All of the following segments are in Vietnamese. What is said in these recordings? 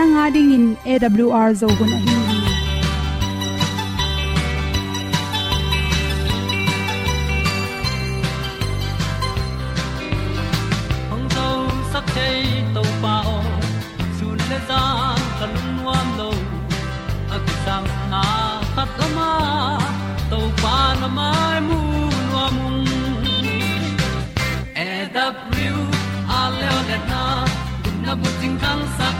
Nanga ding in awr zo gun ahi hi hong zo sak chei to pa o sun le za kan nuam lo na khat ma to pa na mai mu nuam e a le na kun na bu ting tang sak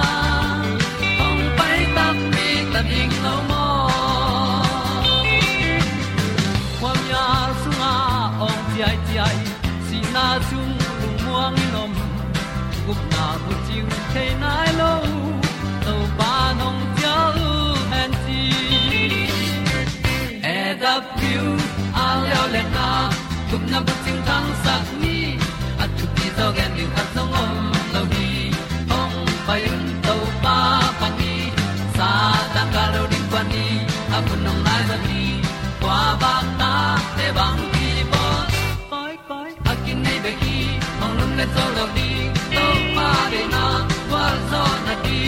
gup na bu chiu tang sat ni at tu pi zo gen ni at om lo hi ong pa yun to pa pa ni sa ta ka lo ding pa ni. A bu nong lai za ni. Kwa ba ta te bang ki bo. Koi koi a kin nei be ki ong lum le zo lo ni to pa de na kwa zo na ki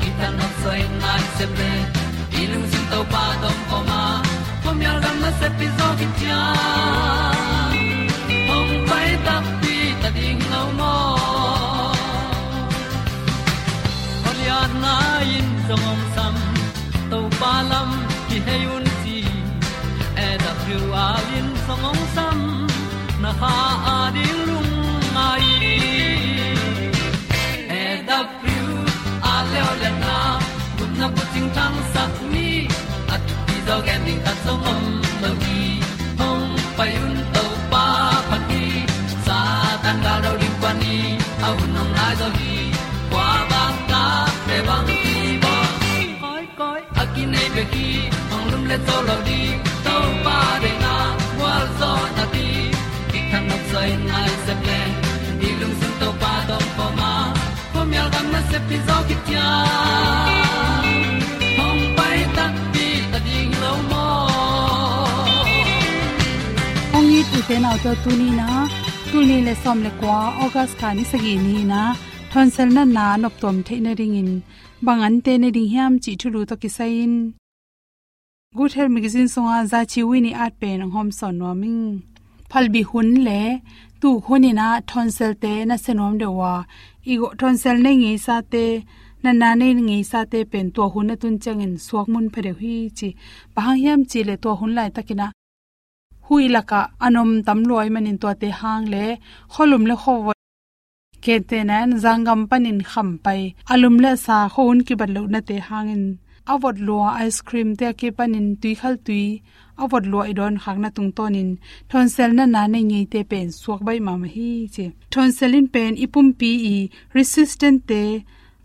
ki ta na sai nai se ple ha a di lung mai e da thru a le o le na kun na bu ting tang sat ni at ti dog ending ta se pi zo ki tia hong pai ta pi ta ding lo mo ong tu te to tu ni na tu ni le som le kwa august ka ni sagi ni na thon sel na na nop tom the na ring in. Te ne ding hiam chi thulu to ki sain good health magazine songa za chi wi ni at pen hom son no ming. Phal bi hun le tu khoni na tonsel te na senom de wa. Igo tonsel nei ngi sa te, na na nei ngi sa te pen to hun na tun changin suak mun phare hi chi. Bahang hiam chi le to hun lai takina. Hui laka anom tam loi manin to te hang le, kholum le kho ke te nan zangam panin kham pai. Alum le sa khon ki badlo na te hangin awat lua ice cream te ke panin tui khal tui awat lua idon khakna tung tonin thonsel na na nei ngei te pen suak bai ma ma hi che. Thon selin pen ipum pi i resistant te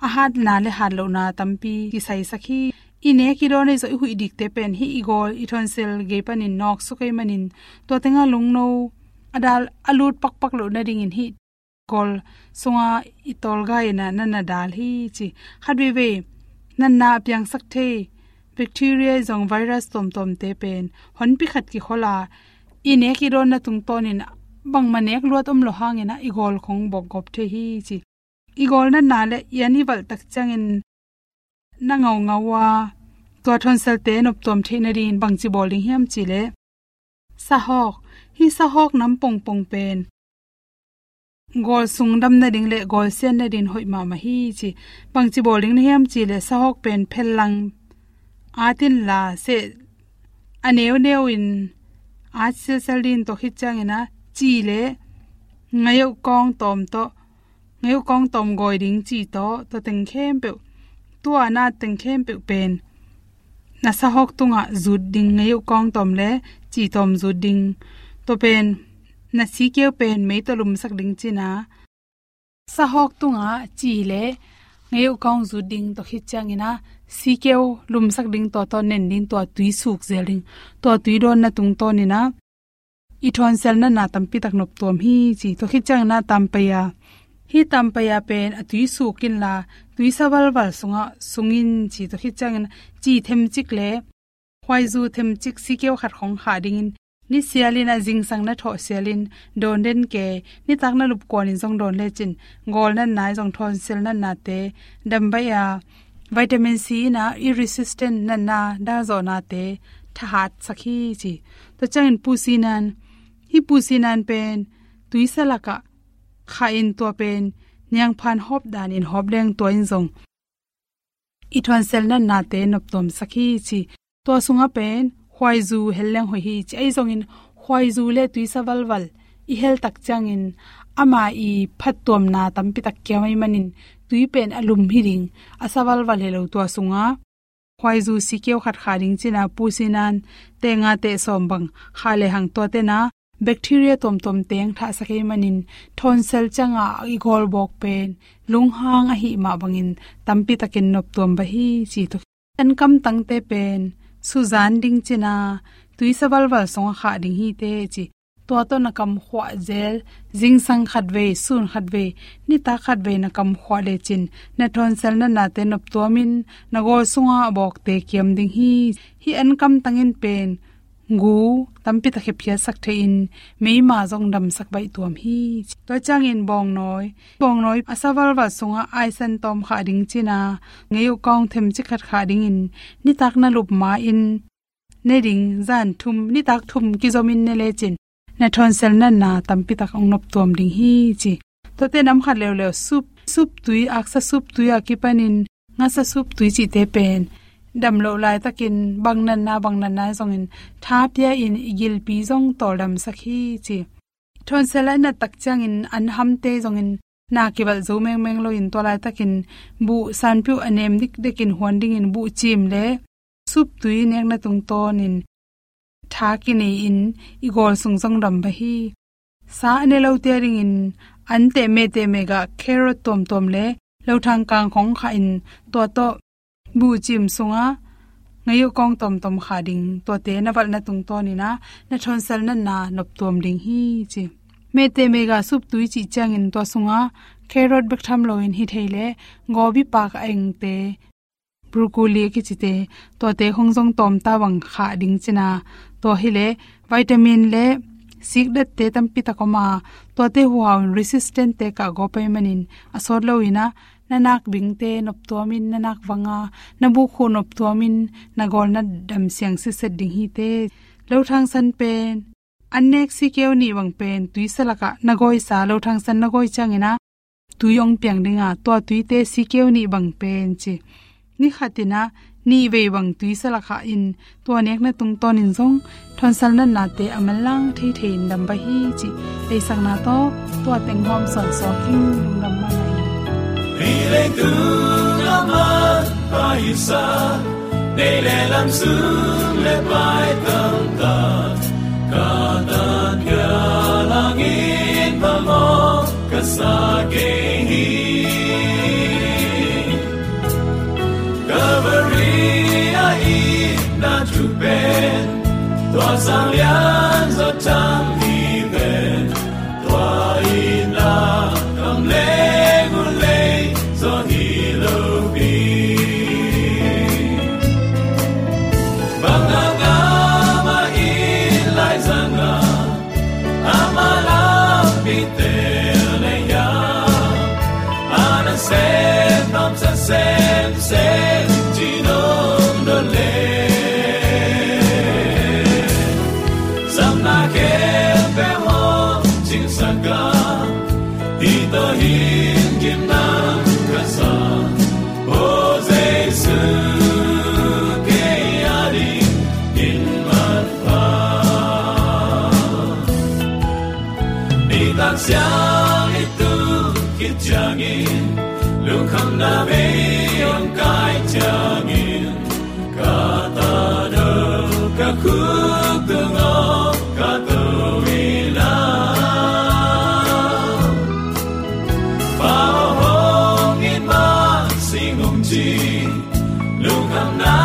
ahat na le hat lo na tampi ki sai sakhi ine ki ro nei zo hu idik te pen hi igol i thon sel ge panin nok su kai manin. To tenga lung no adal alut pak pak lo na ding in hi kol songa itol ga ina na na dal hi chi. Khatwe we nan na pyang sak the bacteria zong virus tom tom te pen. Hon pi khat ki khola. Ine ki ron na tung ton in bang manek luat om lo hang ina igol khong bok gop the hi chi. Igol na na le yani wal tak chang in na ngau ngawa to thon sel te nop tom the na rin bang chi bowling hiam chi le. Sa hok. Hi sa hok nam pong pong pen. Gol sung dam na ding le gol sen na din hoi ma ma hi chi. Bang chi bowling na hiam chi le sa hok pen phel lang atin la se aneu neu in a se salin to khit chang ina chi le ngayo kong tom to ngayo kong tom goi ding chi to to teng khem pe tua na teng khem pe pen na sa hok tunga zut ding ngayo kong tom le chi tom zut ding to pen na si keu pen me to lum sak ding china sa hok tunga chi le ngeu kong zu ding to khit chang ina. Si keu lum sak ding to to nen ding to tui suk zeling to tui don na tung to ni na i thon sel na na tam pi tak nop tom hi chi. To khit chang na tam pa ya. Hi tam pa ya pen a tui su kin la. Tui sa wal wal sunga, sungin chi. To khit chang chi them chik le. Khwai zu them chik si keu khat khong kha ding in ni sialin a jing sang na tho sialin. Don den ke, ni tak na lup kon in jong don le chin. Gol na nai jong thon sel na na te. Dam ba ya vitamin c na irresistant na na da zo na te. Tha hat sakhi chi. To chang in pusinan hi pusinan pen. Tui salaka kha in to pen. Nyang phan hop dan in hop leng to in jong i thon sel na na te nop tom sakhi chi. To sunga pen khwai zu helleng hoi hi chai zong in khwai zu le tui sa wal wal i hel tak chang in ama i phat tom na tam pi tak kya mai manin. Tui pen alum hi ring asawal wal helo to sunga. Khwai zu si keu khat kha ring china pu sinan. Te nga te som bang. Kha le hang to te na. Bacteria tom tom teng tha sakai manin. Thon sel changa i gol bok pen. Lung hang a hi ma bangin. Tampi takin nop tom ba hi chi to an kam tang te pen suzan ding china tui sawal wal song kha ding hi te chi to to na kam khwa zel, jing sang khat ve, sun khat ve, ni ta khat ve na kam khwa le chin, na thon sel na na te nop to min na go sunga bok te kiam ding hi hi an kam tangin pen gu tampi ta khepia sak the in, mei ma jong dam sak bai tuam hi. To chang in bong noi bong noi, asawal wa sunga ai san tom kha ding china ngeu kong them chi khat kha ding in, ni tak na lup ma in. Ne ding, zan thum, ni tak thum ki zomin ne le chin. Na thon sel na na, tampi tak ong nop tuam ding hi chi. To te nam khat lew lew sup sup tui aksa sup tui akipanin nga sa sup tui chi te pen dam lo lai takin bang nan na bang nan na zong in tha pia in igil pi zong to dam sakhi chi. Thon sela na tak chang in an ham te zong in na kibal zo meng meng lo in to lai takin bu san pyu anem dik dekin huan ding in bu chim le sup tui nek na tung ton in tha ki nei in igol sung song dam ba hi. Sa ne lo te ring in an te me te me ga carrot tom tom le lo thang kang khong kha in to to bu chim sunga ngayo kong tom tom kha ding, to te na wal na tung to ni na na thon sal na na nop tom ding hi chi. Me te me ga sup tui chi chang in to sunga carrot bek tham lo in hi theile gobi pak eng te, broccoli ki chite to te hong jong tom ta wang kha ding china to hi le, vitamin le, sik dat te tam pi ta ko ma to te huwa resistant te ka go pe manin asor lo ina nanak bingte nop tuamin nanak wanga nabu khu nop tuamin nagol na dam siang se set ding hi te. Lo thang san pen anek si keu ni wang pen, tui salaka nagoi sa lo thang san nagoi changena. Tuyong piang dinga to tui te si keu ni bang pen chi ni khatina, ni ve wang tui salaka in to nek na tung ton in zong. Thon sal na na te amalang thei thein dam ba hi chi. Ei sang na to to teng hom son so king lung lam ma. Vì Ile tu na man pa xa, Để để làm sương lệ bài tâm ta Cả ta kia lang in và mo Cả sa kê hi Calvary ai na chụp bên tỏa sang lian giọt trăng nam sa sing um chi Lung na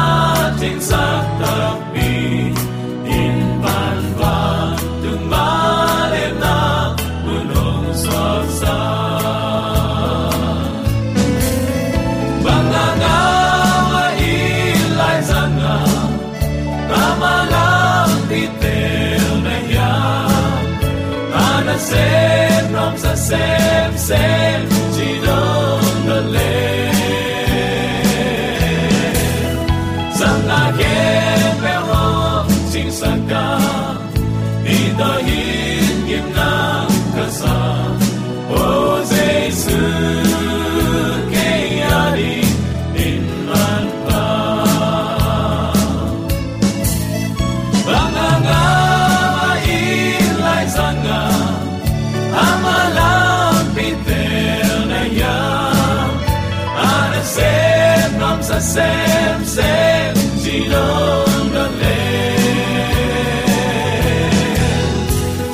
xem xem sem sem Sinong lên le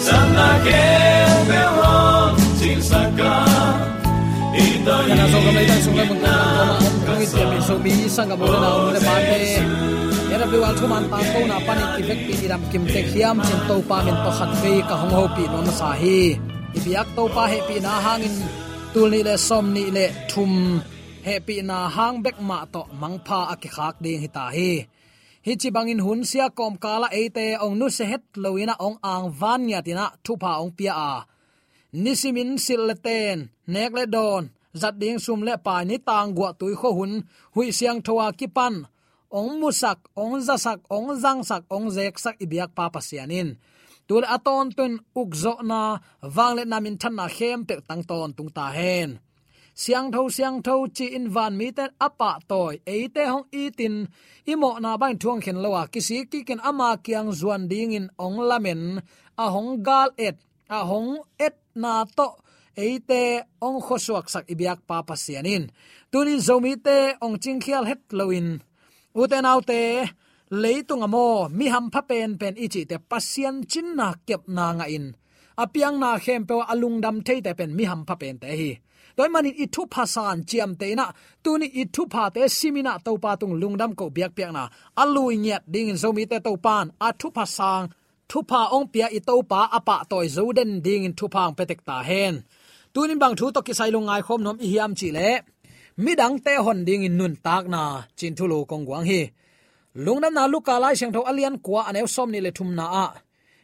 Sam na kem pe hong Sing sa ka Ito kana so ka mai dan sung le mun ta ma i tiam so mi sang ka mo na mo le ban te ya da biwal thuman pa ko na pa ni ki vek pi iram kim te khiam chin to pa min to khat ve ka hong ho pi no na sa hi i biak to pa he pi na hangin tul ni le som ni le thum happy na hang bek ma to mang pha a ki khak ding hi ta hi. Hi chi bangin hun sia kom kala ate ong nu se het loina ong ang van nya tina thu pa ong pia a. Nisimin sil le ten, nek le don, zat ding sum le pa ni tang gwa tui kho hun, hui siang thowa ki pan. Ong musak ong zasak ong zang sak, ong zek sak ibiak pa pasianin tul aton tun ukzo na wangle namin than na khem pe tang ton tung ta hen siang tho siang tho chi in van mi te apa toy. Eite hong itin imo na bang thuang khen lowa. Kisi ki ken ama kyang zuan ding in ong lamen. A hong gal et, a hong et na to. Eite ong khosuak sak ibyak pa pasianin tunin zomi te ong chingkhial het loin uten autte leitung amo mi ham pha pen pen ichi te pasian chin na kep na nga in. Apiang na khem pe alung dam thei te pen mi ham pha pen te hi toy manin i thu phasan chiam te na tuni i thu pha te simina to pa tung lungdam ko biak piak na alui nyet ding in zomi te to pan a thu phasang thu pha ong pia i to pa apa toy zoden ding in thu phang petek ta hen tunin bang thu to ki sai lungai khom nom i hiam chi le midang te hon ding in nun tak na chin thu lo kong wang hi. Lungnam na luka lai sang tho alian kwa anew som ni le thum na a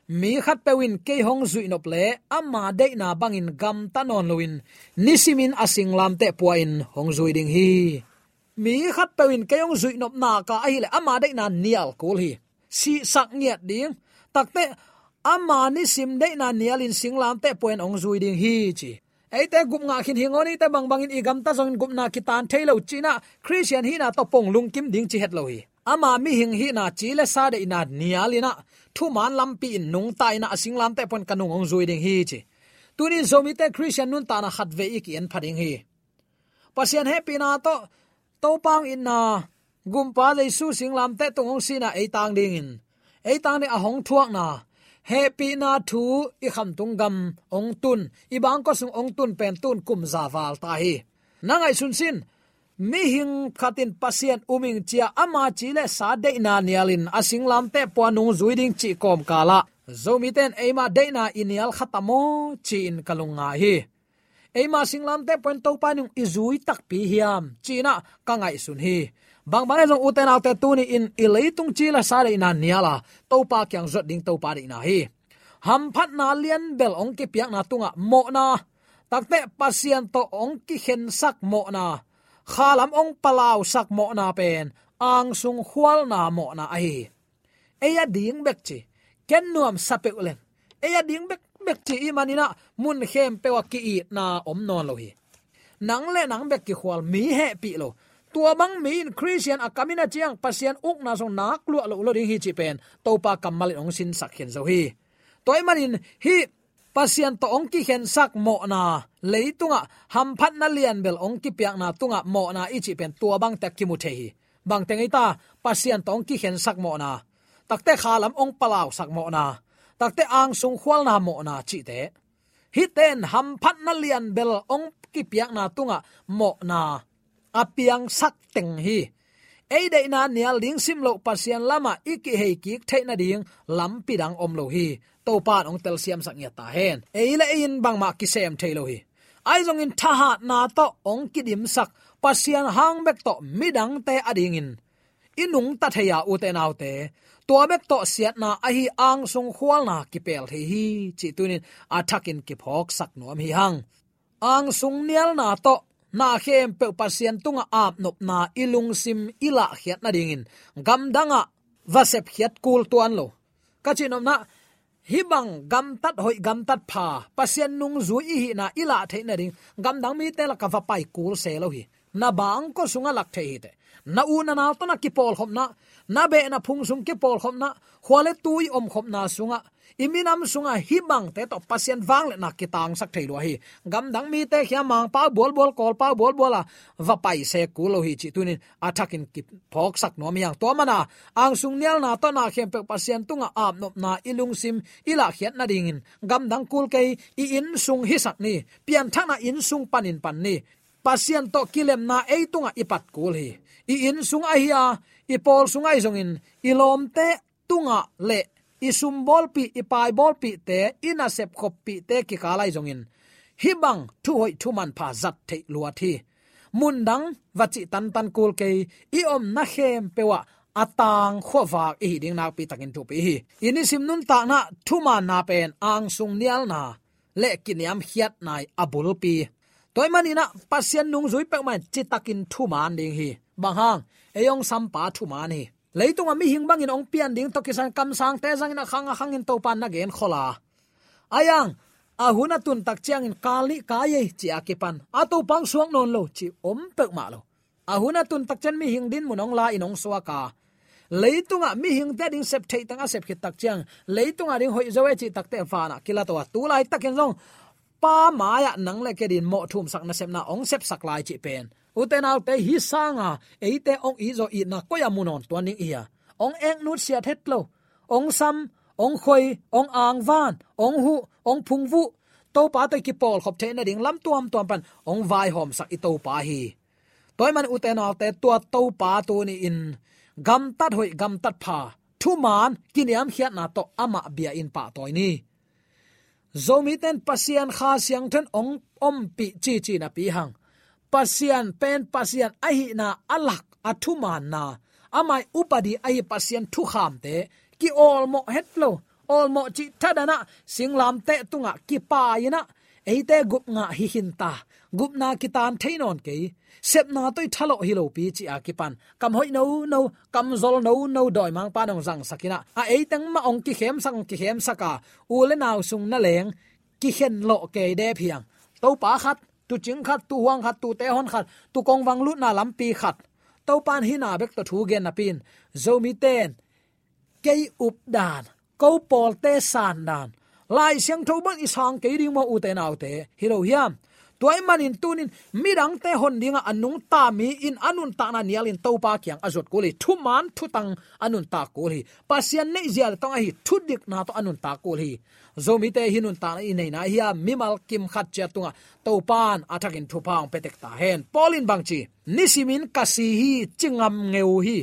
mi khat pewin ke hong zui nop le, amma de na bangin gam tanon luin. Nisimin asing lam te puain hong zui ding hi. Mi khat pewin ke hong zui nop na ka ai le, amma de na nial kul hi. Si sak nghiat ding. Takte ama ni sim de na nial in sing singlam te puain ong zui ding hi chi. Eite gup nga khin hingoni te bang bangin igam ta zong gup na kitan thailo china christian hi na to pong lung kim ding chi het lo hi ama mi hing hi na chile sa de ina nialina thu man lampi in nung ta ina asing lam te pon kanung ong zui ding hi chi. Tunin zomi te christian nun ta na khat ve ik en phading hi. Pasian happy na to to pang in na gumpa le su sing lam te tong ong sina ei tang ding in. Ei tang ni a hong thuak na. Happy na thu i kham tung gam ong tun. I bang ko sung ong tun pen tun kum za wal ta hi. Nangai sun sin mi hing khatin pasien uming chia ama chile sa de na nialin asing lam te po zuiding chi kom kala zomi ten eima de na inial khatamo chi in kalunga hi. Eima singlam te point to panung izui tak pi hiam. China kangai sun hi. Bang bang jong uten autte tuni in ileitung chi la sa le na niala. To pa kyang zot ding to pa ri na hi. Ham phat na lian bel ong ki piak na tunga mo na. Takte pasien to ong ki hen sak mo na khalam ong palau sak mo na pen, ang sung khwal na mo na ai eya ding bek chi, ken nuam sape ulen. Eya ding bek bek chi imanina mun khem pe wa ki i na om non lo hi. Nang le nang bek ki khwal mi he pi lo. Tua mang mi in christian akamina chiang pasian uk na song nak lu lo lo ding hi chi pen to pa kamal ong sin sak khen zo hi. Toy manin, hi pasian to ong ki khen sak mo na leitunga ham phat na lian bel ong ki piak na tunga mo na ichi pen tua bang tak ki mu the hi. Bang tengai ta pasian to ong ki khen sak mo na. Takte khalam ong palaw sak mo na. Takte ang sung khwal na mo na chi te. Hi ten, ham phat na lian bel ong ki piak na tunga mo na. Apiang sak teng hi. Ei dei na nial ding sim lo pasian lama iki hei ki theina ding lam pidang om lo hi to pan ong tel siam sak ta hen. Ei la in bang ma ki sem thailo hi. Ai zong in tha na to ong ki dim sak. Pasian hang bek to midang te ading in. Inung ta theya u te nau te. To bek to siat na a hi ang sung khwal na ki pel the hi. Chi tunin athakin ki phok sak nom hi hang. Ang sung nial na to na khem pe pasian tunga ap nop na ilung sim ila khiat na dingin gam danga vasep khiat kul tuan lo. Kachinom na hibang gam tat hoi gam tat pha. Pasien nung zu i hi na ila the na ding. Gam dang mi te la ka va pai kul se lo hi. Na bang ko sunga lak the hi te. Na u na na to na ki pol hom na. Na be na phung sung ki pol hom na. Khwale tui om khom na sunga iminam sunga hibang te to pasien wang le na kitang sak thailo hi. Gam dang mi te khia mang pa bol bol, kol pa bol bola va pai se kulo hi chi tunin athakin kip phok sak no miang to mana. Ang sung nial na to na khem pe pasien tunga ap nop na ilung sim ila khiat na ding gam dang kul ke i in sung hi sak ni. Pian thang na in sung panin pan ni. Pasien to kilem na ei tunga ipat kul hi. I in sung a hi a, i pol sungai zongin ilom te tunga le isum bol pi ipai bol pi te ina sep khop pi te ki kalai jongin hibang thu hoi thu man pha zat the lua thi. Mundang wachi tan tan kul ke i om na hem pewa atang khowa i ding nak pi takin thu pi hi. Ini sim nun ta na, thu man na pen, ang sung nial na. Le kiniam hiat nai abul pi. Toy manina pasien nung zui pek man chitakin thu man ding hi. Bang hang eyong sampa thu man hi leitung ami hing bangin ong pian ding tokisan kam sang te zang na khang khang in topan na gen khola. Ayang ahuna tun tak chiang in kali, kaye chi akipan. Ato pang suang non lo, chi om pek ma lo. Ahuna tun tak chen mi hing din munong la inong suwa ka. Leitunga mi hing te ding sep thei tanga sep khit tak chiang. Leitunga ding hoi zoe chi tak te fa na kila to tu lai takin long pa maya nang le ke din mo thum sak na sep na ong sep sak lai chi pen uten al te hi sanga eite à? ong i zo i na ko ya à, munon to ning à? ia ong eng nut sia thet lo ong sam ong khoi ong ang van ong hu ong phung vu to pa te ki pol khop the na ding lam tuam tuam pan ong vai hom sak i to pa hi toy man uten al te tua to pa tu ni in. Gam tat hoi gam tat pha thu man kiniam khiat na to ama bia in pa toy ni. Zomi ten pasian kha siang then ong om pi chi chi na pi hang pasian, pen pasian, ahi na alak athuman na. Amai upadi ahi pasian thu kham te. Ki all mo hetlo all mo chi thadana singlam te tunga ki pa ina eite gup nga hi hin ta. Gup na kitan thainon ke. Sep na toi thalo hi lo pi chi akipan kam hoi no no, kam zol no no doi mang pa nong zang sakina a eitang ma ong ki khem sang, ki khem saka u le naw sung na leng, ki hen lo ke de phiang. To pa khat tu ching khat, tu huang khat, tu te hon khat, tu kong wang lut na lam pi khat. To pan hina bek to thu gen na pin. Zomi ten ke up dan ko pol te san dan. Lai siang tho ban isang ke ding mo u te nau te. Hi lo hiam toy manin tunin, midang te hon dinga anung ta mi in anun ta na nialin topa kyang azot kuli. Thu man thu tang anun ta kuli. Pasian nei zial tong hi, thu dik na to anun ta kuli. Zomi te hinun ta na nei na hiya mimal kim khat cha tunga. Topan athakin thu paung petek ta hen. Polin bangchi, nisimin kasi hi, chingam ngeu hi.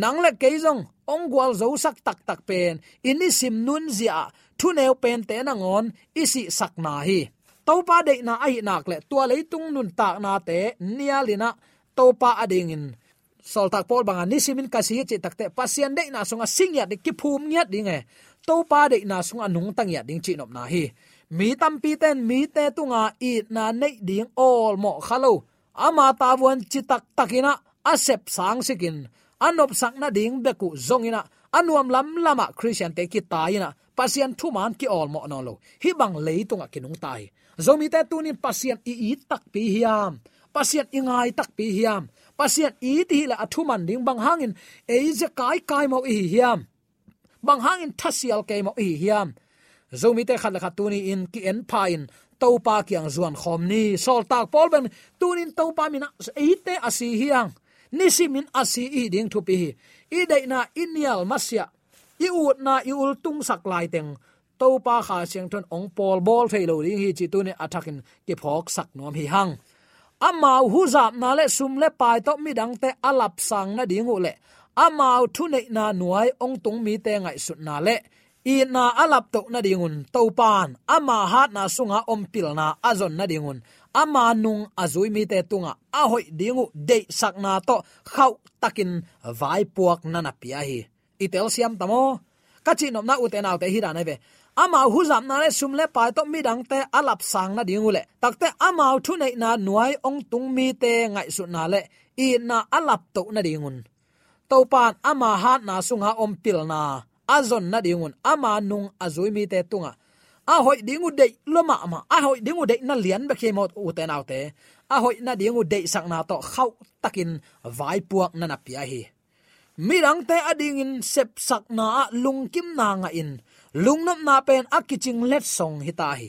Nang le keizong ong gwal zo sak tak tak pen. Inisim nun zia, thu neu pen te na ngon, isi sak na hi topa de na ai nak le tua tung nun tak na te nialina ah topa ading in. Sol tak pol banga nisimin kasi chi takte pasien de na sunga singya de ki phum ngiat dinge topa de na sunga nung tang ya ding chi nop na hi. Mi tam pi ten mi te tunga i na nei ding all mo khalo ama ta won chi tak takina ah, asep sang sikin anop sak na ding beku zongina ah, anuam lam lama christian te ki taina pasien thuman ki all mo no lo. Hi bang leitunga kinung tai zomi te tunin pasien i i tak pi hiam. Pasian ingai tak pi hiam. Pasien i ti la athu man ding bang hangin. E je kai kai mo i hiam. Bang hangin thasial ke mo i hiam. Zomi te khat khat tuni in ki en pain to pa kyang zuan khom ni. Sol tak pol ben tunin to pa mina e te asi hiang. Nisimin asi i ding thu pi i dei na inial masya i ut na i ul tung sak lai teng to pa kha siang thon ong pol bol thei lo ring hi chi tu ne athakin ke phok sak nom hi hang. Amau hu zap na le sum le pai to mi dang te alap sang na dingu le. Amau thu nei na nuai ong tung mi te ngai sut na le. I na alap to na dingun to pan ama hat na sunga om pil na azon na dingun. Ama nung azui mi te tunga a hoi dingu de sak na to khau takin vai puak na na pia hi. Itel siam tamo kachi nom na uten autte hi da na ve ama hu zam na le sum le pa to mi dang te alap sang na ding ule takte ama thu nei na nuai ong tung mi te ngai su na le. I na alap to na dingun to pan ama ha na sunga om pil na. Azon na dingun ama nung azui mi te tunga. A hoi dingu dei loma ma a hoi dingu dei na lian be ke mot u te nau te. A hoi na dingu dei sak na to khau takin vai puak na na pia hi. Mirang te ading in sep sak na lung kim na nga in lungnam na pen akiching let song hita hi.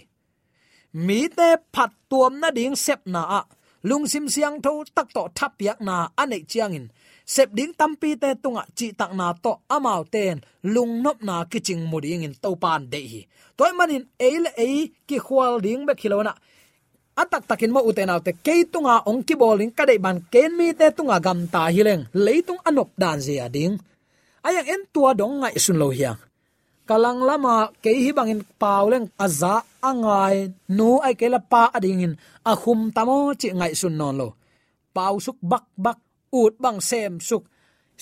Mi te phat tuam na ding sep na a. Lung sim siang tho tak to thap yak na ane chiang in. Sep ding tampi te tunga chi tak na to amao ten lung nop na kiching muding in to pan de hi. Toy manin eil ei ki khwal ding be khilona atak takin mo uten autte ke tunga ong ki bowling ka ban ken mi te tunga gam ta hileng leitung anop dan zia ding. Ayang en tua dong ngai sun lo hiang kalang lama ke hi bangin pauleng aza angai, nu ai ke la pa ading in. A tamo chi ngai sun non lo. Pau suk bak bak, ut bang sem suk.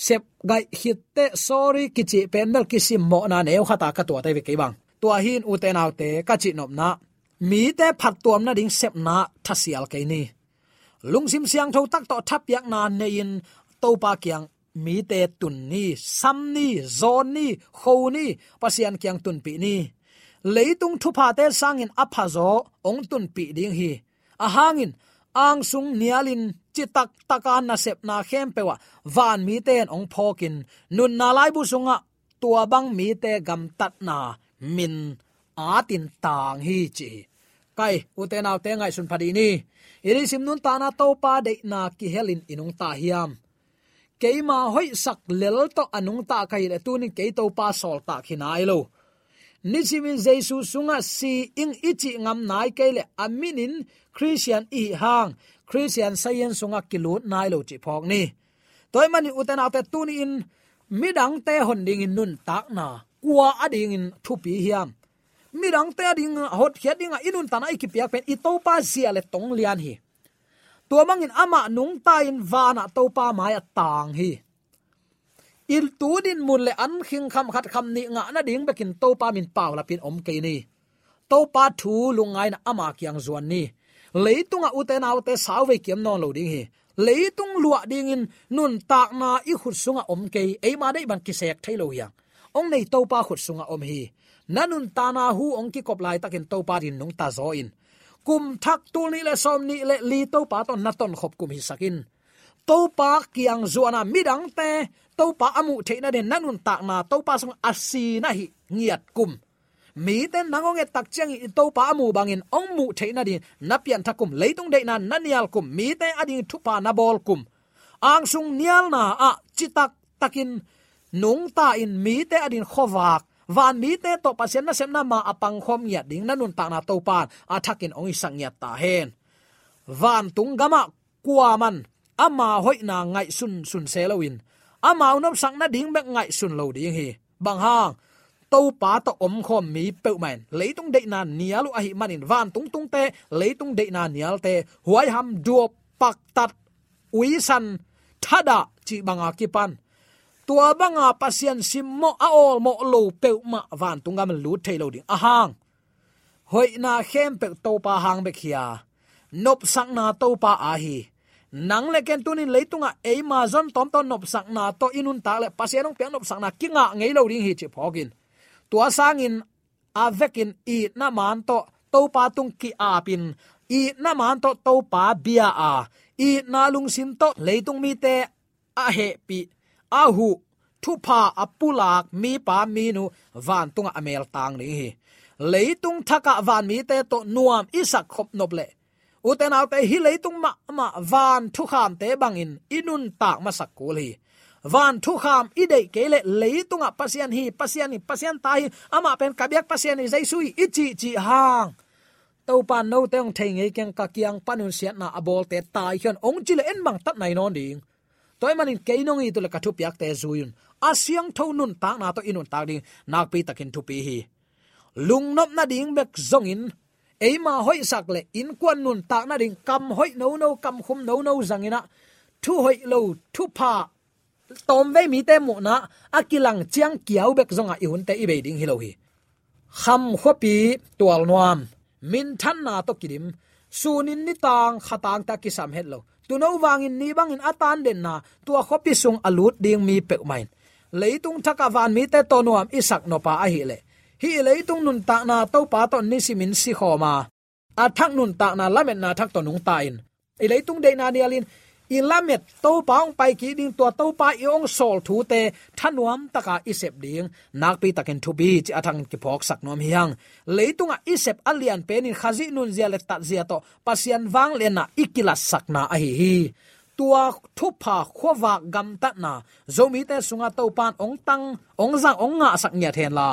Sep gai hit te, sorry, kichi pendal kisim mo na ne khata ka tua te ve ke bang. Tua hin u te nau te, ka chi nop na. Mi te phat tuam na ding sep na, thasial ke ni. Lungsim siang tho tak to thap yak na nein to pa kyang mi te tun ni, sam ni zon ni kho ni, pasian kyang tun pi ni. Leitung thu pha te sangin apha zo, ong tun pi ding hi. A hangin ang sung nialin, chitak takan na sep na khem pewa van mi ten ong phokin nun na lai bu sunga, tua bang mi te gam tat na min atin tang hi chi. Kai uten aw te ngai sun phadi ni. Iri sim nun ta na to pa de na ki helin inung ta hiam keima hoi sak lel to anung ta kai le tu ni ke to pa sol ta khinai lo. Ni simin jesu sunga si ing ichi ngam nai ke le aminin christian i hang, christian sayen sunga kilut nai lo chi phok ni. Toy mani uten ate te tu ni in, midang te hon ding in nun tak na, kwa ading in thu pi hiam. Midang te ding hot khia ding inun tanai ki piak pen i to pa zia le tong lian hi to mangin ama nung ta in vana to pa mai tang hi. Il tu din mun le an khing kham khat kham ni nga na ding bekin to pa min paw la pin om ke ni. To pa thu lungai na ama kyang zuan ni. Leitunga uten autte sawe kiam non lo ding hi. Leitung lua ding in nun tak na i khut sunga om ke ei ma dei ban kisek thailo yang ong nei to pa khut sunga om hi. Nanun ta na hu ong ki kop lai takin to pa din nung ta zo in kum thak tu ni le som ni le li to pa ton na ton khop kum hi sakin. To pa kiang zuana midang te to pa amu theina den nanun tak na to pa sung asi na hi ngiat kum. Mi ten nangong e tak chang i to pa mu bangin ong mu theina din, na pian thakum leitung de na nanial kum, mi te ading thupa na bol kum. Ang sung nial na a chitak takin, nung ta in mi te adin khowak van mi te to pasien na sem na ma apang khom ya ding na nun ta na to pan a thakin ong isang ya ta hen. Van tung gama kwa man. Ama hoi na ngai sun sun selowin ama unom sang na ding mek ngai sun lo ding hi. Bang hang to pa to om khom mi pe man leitung de na nialu a hi manin. Van tung tung te, leitung de na nial te. Huai ham duo pak tat. Uisan thada chi banga kipan pan tua banga pasian sim mo a ol mo lo pe ma van tunga man lu thailo ding. A hang. Hoi na khem pe to pa hang be khia nop sang na to pa a hi. Nang le ken tunin leitunga amazon e tom ton nop sang na to inun ta le pasianong pe nop sang na kinga ngei lo ding hi che phogin tua sangin avekin i na man to to pa tung ki pin, i na man to to pa bia a. I na lung sim to leitung mi te a he pi ahu thu pa apulak mi pa mi nu van tunga amel tang ni hi. Leitung thaka van mi te to nuam isak khop nop le. Uten al te hi leitung ma ma van thu kham te bangin inun tak ma sak ko hi. Van thu kham i dei ke le leitunga pasian hi, pasian ni pasian tai ama pen kabyak pasian ni jaisui ichi chi hang. To pan no teng thei ngei keng ka kiang panun siat na abol te tai hian ong chile en mang tat nai non ding toy manin keinong i to le kathu piak te zuyun asyang tho nun ta na to inun ta ding, nak pi takin thu pi hi. Lung nop na ding bek zongin eima hoi sak le in kwan nun ta na ding, kam hoi no no kam khum no no zangina thu hoi lo, thu pa tom ve mi te mu na akilang chiang kiau bek zonga i hun te i be ding hilo hi. Kham khopi tual nuam. Min than na to kidim sunin ni tang khatang ta ki sam het lo. Tu no wangin ni bangin atan den na, tua khopi sung alut ding mi pe main. Leitung thaka van mi te tonuam isak no pa a hi le. Hi leitung nun ta na to pa to ni simin si khoma. A thak nun ta na lamet na thak to nung ta in. I leitung de na dialin ilamet to paung pai ki ding to to pa iong sol thu te, thanuam taka isep ding. Nak pi taken thu bi chi athang ki phok sak nom hiang. Leitunga isep alian penin khazi nun zia le ta zia to, pasian wang le na ikila sakna a hi hi. Tua thupa khowa gam ta na. Zomi te sunga to pan ong tang, ong zang ong nga sak nya then la.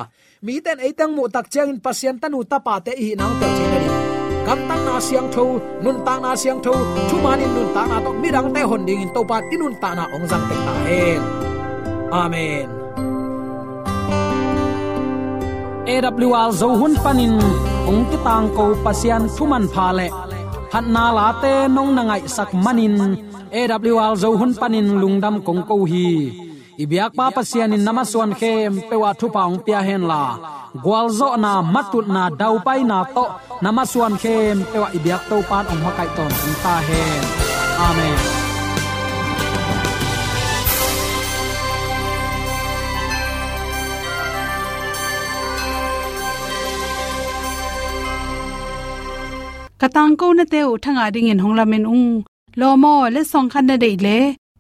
Mi ten ei tang mu tak chang in pasian tanu ta pa te hi nang to chi ni gam tang na siang tho nun tang na siang tho thu manin nun tang na to midang te hon ding in to pan inun ta na ong zang te ta hen amen. AWR zo hun panin ong ti tang ko pasian thuman pha le han na la te nong na ngai sak manin AWR zo hun panin lungdam kong ko hi ibyak pa pasian in namaswan khem pewa thu paung pia hen la. Gwalzo na matut na dau pai na to. Namaswan khem pewa ibyak to pan ong makai ton ta hen. Amen. Katang ko na te u thanga ding in honglamen ung. Lomo le song khan na dei le